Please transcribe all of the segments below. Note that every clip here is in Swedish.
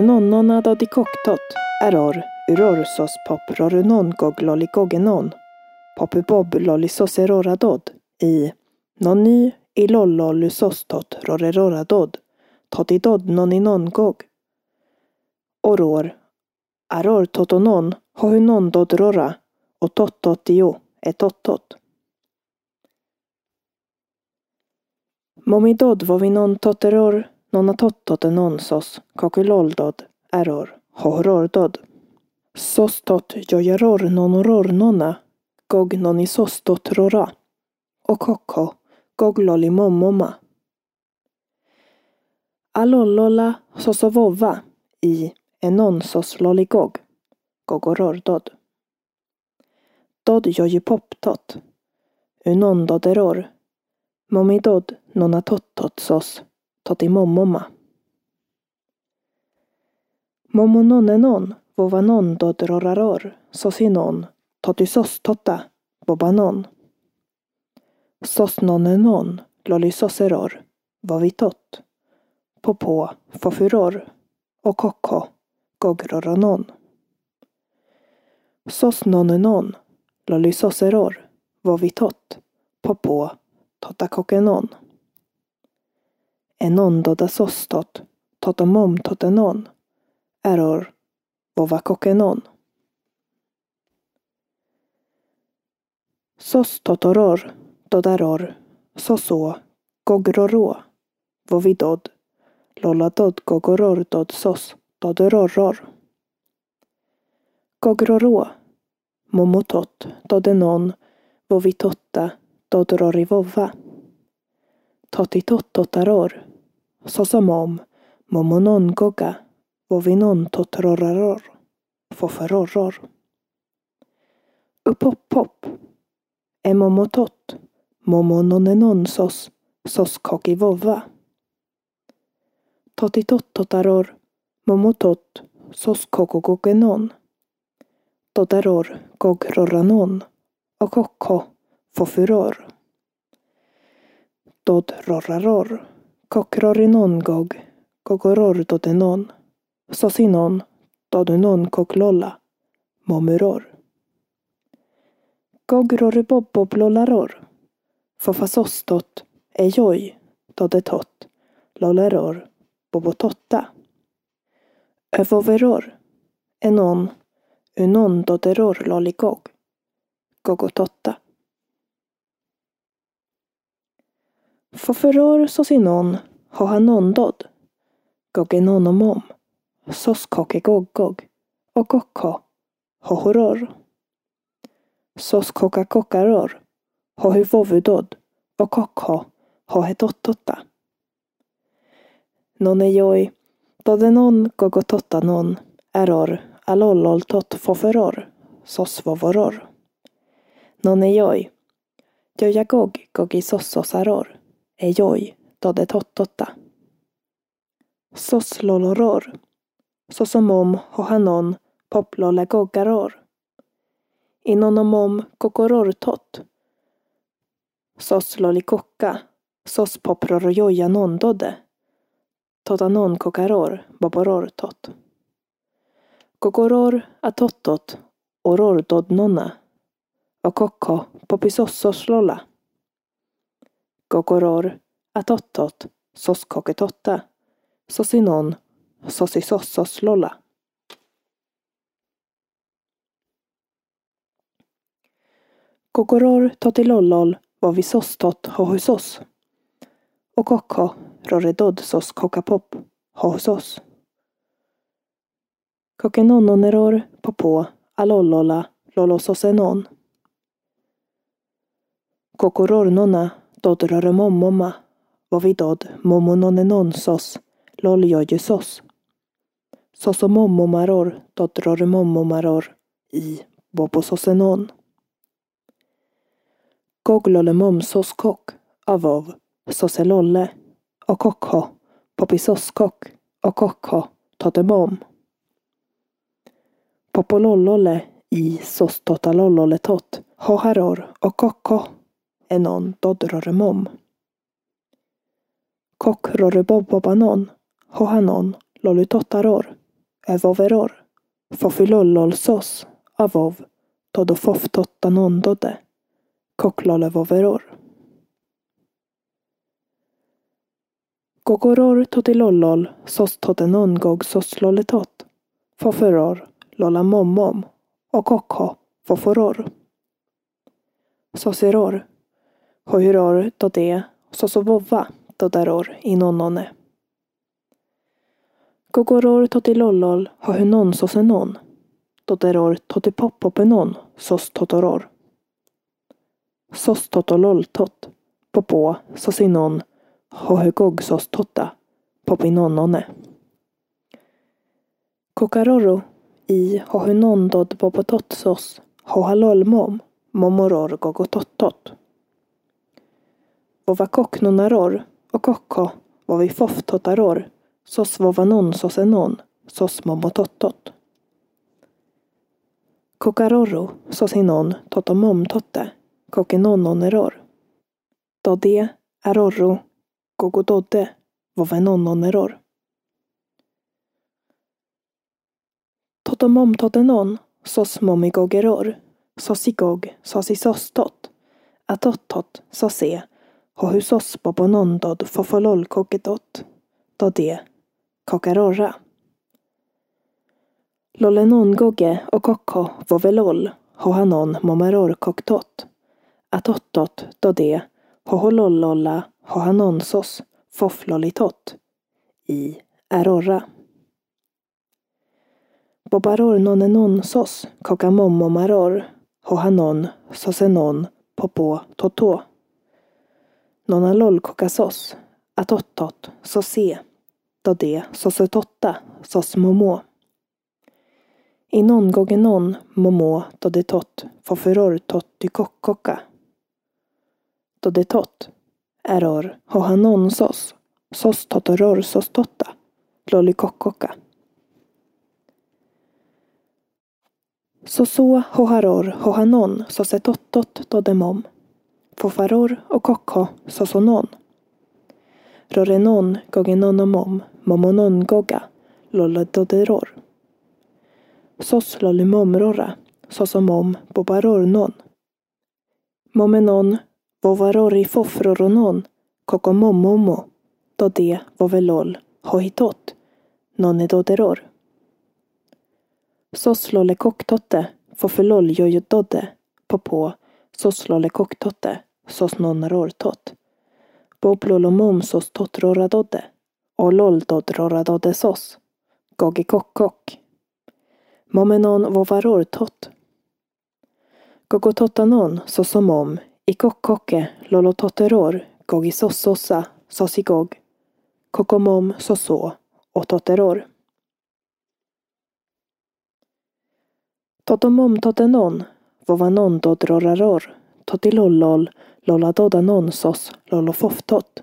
nonnona dodi koktot, eror, urorsos pop rorunon gog lolli gogenon, popu bob lolli soserora i nonni i lollollu totidod rorerora non gog. Oror, aror totonon, hohunon dod rora, och tottot jo. E Momidod vovinon toteror nonna tottot enonsos, kakuloldod, eror, hohorordod. Sostot jojaror nonoror nona, gog noni sostot rora. Och kokko, gog lolli mommoma. Allollola sosovova i enonsos loligog, gogorordod. Dod joji poptot, unondoderor, momidod nona tottot sos, toti mommoma. Momononenon vovanon dod roraror, sosinon, toti sos totta, bobanon. Sosnonenon lolli soseror, vovitot, popo, fofuror, och kokko, gogroronon. Sosnonenon lolli soseror, vovitot, popo, totakokenon. Enon doda sostot, totomom totenon, eror, vovakokenon. Sos totoror, dodaror, soso, gogroro, vovidod, lolladod gogoror dod sos, dodororor. Gogroro, momotot, dodenon, vovitotta, dodororivova. Totitottotaror, sosomom, momonon goga, vovinon totroraror, foferoror. Uppoppop, emomotot, momononenonsos, soskokivova. Totitottotaror, momotot, soskokogogenon. Totaror gogrorranon, okokko, kokko, fofuror. Dod rorraror, kokrorinon gog, gogoror dodenon, sosinon, dodunon koklolla, momuror. Gogroriboboblolaror, fofasostot, ejoj, dodetot, e lolleror, bobototta. Övoveror, e enon, unon doderor lolligog, gogototta. Foferor sosinon, hohanondod, gogenonomom, soskokegoggog, och gokko, hohoror. Soskokakokkaror, hohuvovudod, och kokko, hohetottotta. Nonejoi, dodenon gogotottanon, eror, alolloltot foferor, sosvovoror. Nonejoi, jojagog gogisososaror, ejoi, dodetottotta. Sosloloror, sosomom hohanon, poplollegoggaror. Inonomom kokorortot. Soslolikokka, sospoprorojoja nondode. Totanon kokaror, boborortot. Kokoror atottot, orordodnona. Och kokko. Kokoror atottot, soskoketotta. Sosinon, sosisososlolla. Kokoror totilollol vovisostot hohusos. Och kokko roredodsos kokapop hohusos. Kokenononeror popo alollola lolososenon. Kokorornona dodroremomoma vovidod momononenonsos loljojusos. Sosomomomaror dodroremomomaror i bobososenon. momsos soskok avov soselolle och kokho popisoskok och tote totemom. Popolollolle i sostotalollolletot hoharor och kokko enon dodroremom. Kokrorebobobanon hohanon lolutotaror, evoveror. fofilollolsos, avov. Todo foftotta Gogoror totilollol sos totenongog sos lolletot. Foferor lollamommom, och kokho foforor. Sosiror. Hojuror då det sosovova då deror i nonnone. Gogoror totilollol hohunon sosenon. Då deror totipoppopenon sos totoror. Sos totololtot. Popo sosinon hohugog sos totta. Popinonone. Kokaroro i hohunondod e. popototsos hohalolmom momoror gogotottot. Vovakoknonaror och kokko vovi foftotaror sos vovanon sosenon sos momotottot. Kokaroro sosinon totomom kokenononeror. kokinonnoneror. Dode arorro gogododde vovenononeror. Totomomtotenon sos momigogeror sosigog sosisostot atottot sose hohusos bobonondod fofolol kokedot dode kokarorra. Lollenon-gogge och kokko vovelol hohanon momaror koktot. Atottot dode hoholollolla hohanonsos foflolitot. I erorra. Bobaror nonenonsos kokamommomaror hohanon sosenon popo toto. Nonalol kokasos atottot sose dode sosetotta sos momo. Inon gogenon momo dodetot fofuror totti kokkokka. Dodetot eror hohanon sos sos totoror sos totta lollikokkokka. Soso hoharor hohanon sosetottot dodemom. Fofaror och kokko sosonon. Rorenon gogenonomom momonon goga lolledoderor. Sos lollimomrora sosomom bobarornon. Momenon vovarori fofroronon kokomomomo dode vovelol hohitot nonedoderor. Soslole koktotte fofelol jojododde popo soslole koktotte sos nonnarortot. Boblolomom sos totroradodde och loldodroradodde sos. Gogi kokkok. Momenon sås Gogotottanon sosomom i kokkokke lolototteror gogi sossossa sosigog. Kokomom soso och totteror. Totomom totenon, vovanon dodroraror, totilollol, lolladodanon sos lollofoftot.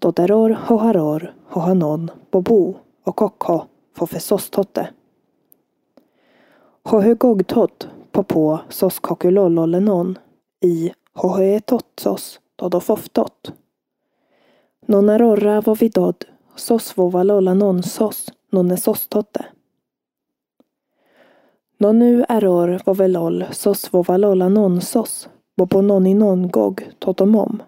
Doderor hoharor, hohanon, bobo och kokho, fofesostotte. Hohugogtot, popo, soskokulollolenon, i hohoetotsos, dodofoftot. Nonarorra vovidod, sos vovalolanon sos, nonesostotte. Non nu error vovelol sos vovalola non sos, bopononi non gog totomom.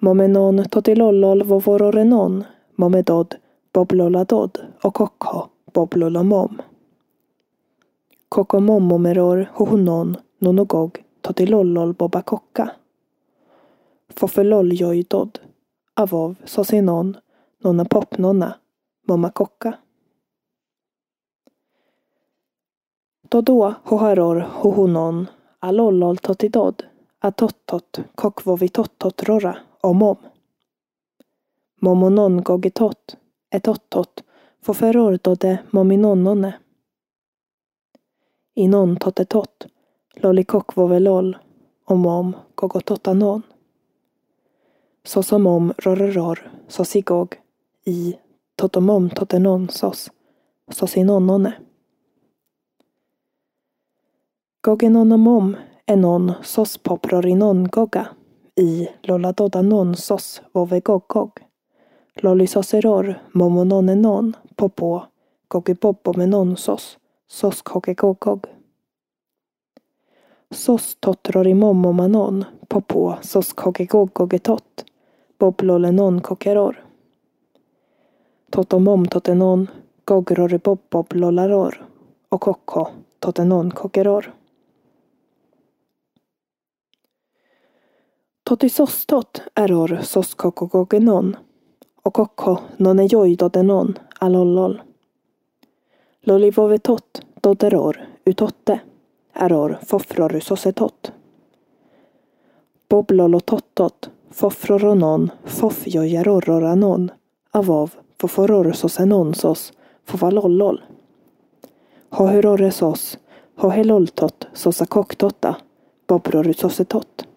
Momenon totilollol vovororenon, momedod, bobloladod och kokho, boblolomom. Kokomommomeror hohonon nonogog totilollol bobakokka. Fofelol jojdod, avov sosinon, nonna popnonna, momakokka. Dodo hoharor hohonon alollol totidod atottot kokvovitottot rora omom. Momonon gogitot etottot foferordode mominonone. Inon totetot lolikokvovelol omom gogototanon. Sosomom rororor sosigog i totomom totenon sos sosinonnone. Gogenonomom enon sos poprorinon goga i lolladodanon sos vovegogog. lollisoseror, momononenon, popo, gogibobbo med nonsos, sos kogegogog. Sos totrorimomomanon popo, sos kogegogogetot, boblolenon kokeror. Totomom totenon, gogrori och kokko totenon kokeror. Totisostot eror soskokokogenon. och kokko none joidodenon alollol. Lolivovetot doderor utotte, eror fofrorusosetot. Boblolotottot fofroronon fofjojerororanon. avov fofororsosenonsos fofalollol. Hohyrorresos, hoheloltot sosakoktotta, bobrorusosetot.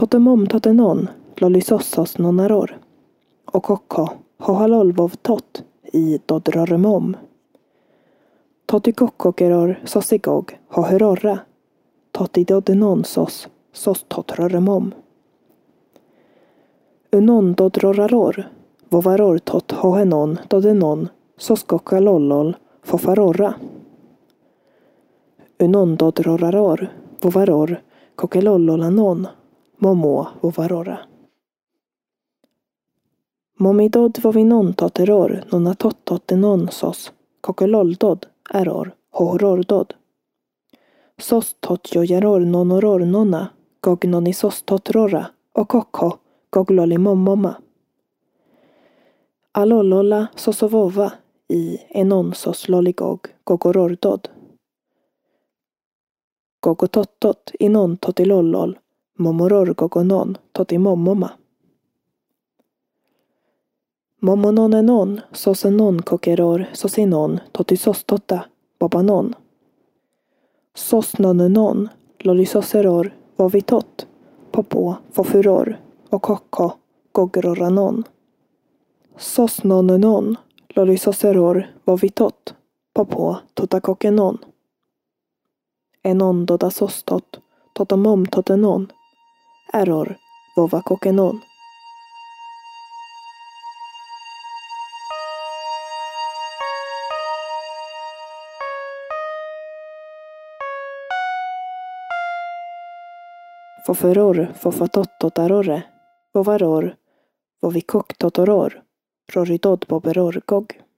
Totemom totenon, lolisossos nonaror. Och kokko, hohalolvov tot, i dodroremom. Totikokkokeror sossigog, hohyrorra. Totidodenonsos, sos totroremom. Unon dodroraror, vovaror tot hohenon dodenon, soskoka lollol, fofarorra. Unon dodroraror, vovaror, kokelollolanon, momo vovarora. Momidod vovinon toteror nonna tottotenon sos, kokeloldod eror, horordod. Sos tot jojeror nonoror nona gognonisos totrora, och kokko, gogloli mommoma. Alollola sosovova i enonsos loligog gogorordod. Gogotottot inon Momororgogonon momoror gogonon. Momononenon sosenon kokeror sosinon totisostotta bobanon. Sosnonenon lolisoseror vovitot popo fofuror och kokko gogororanon. Sosnonenon lolisoseror vovitot popo totakokenon. Enon doda sostot totomom totenon. Error vovakokenon. Foferor, fofatottotarorre, vovaror, vovikoktotoror, roridodboberorgog.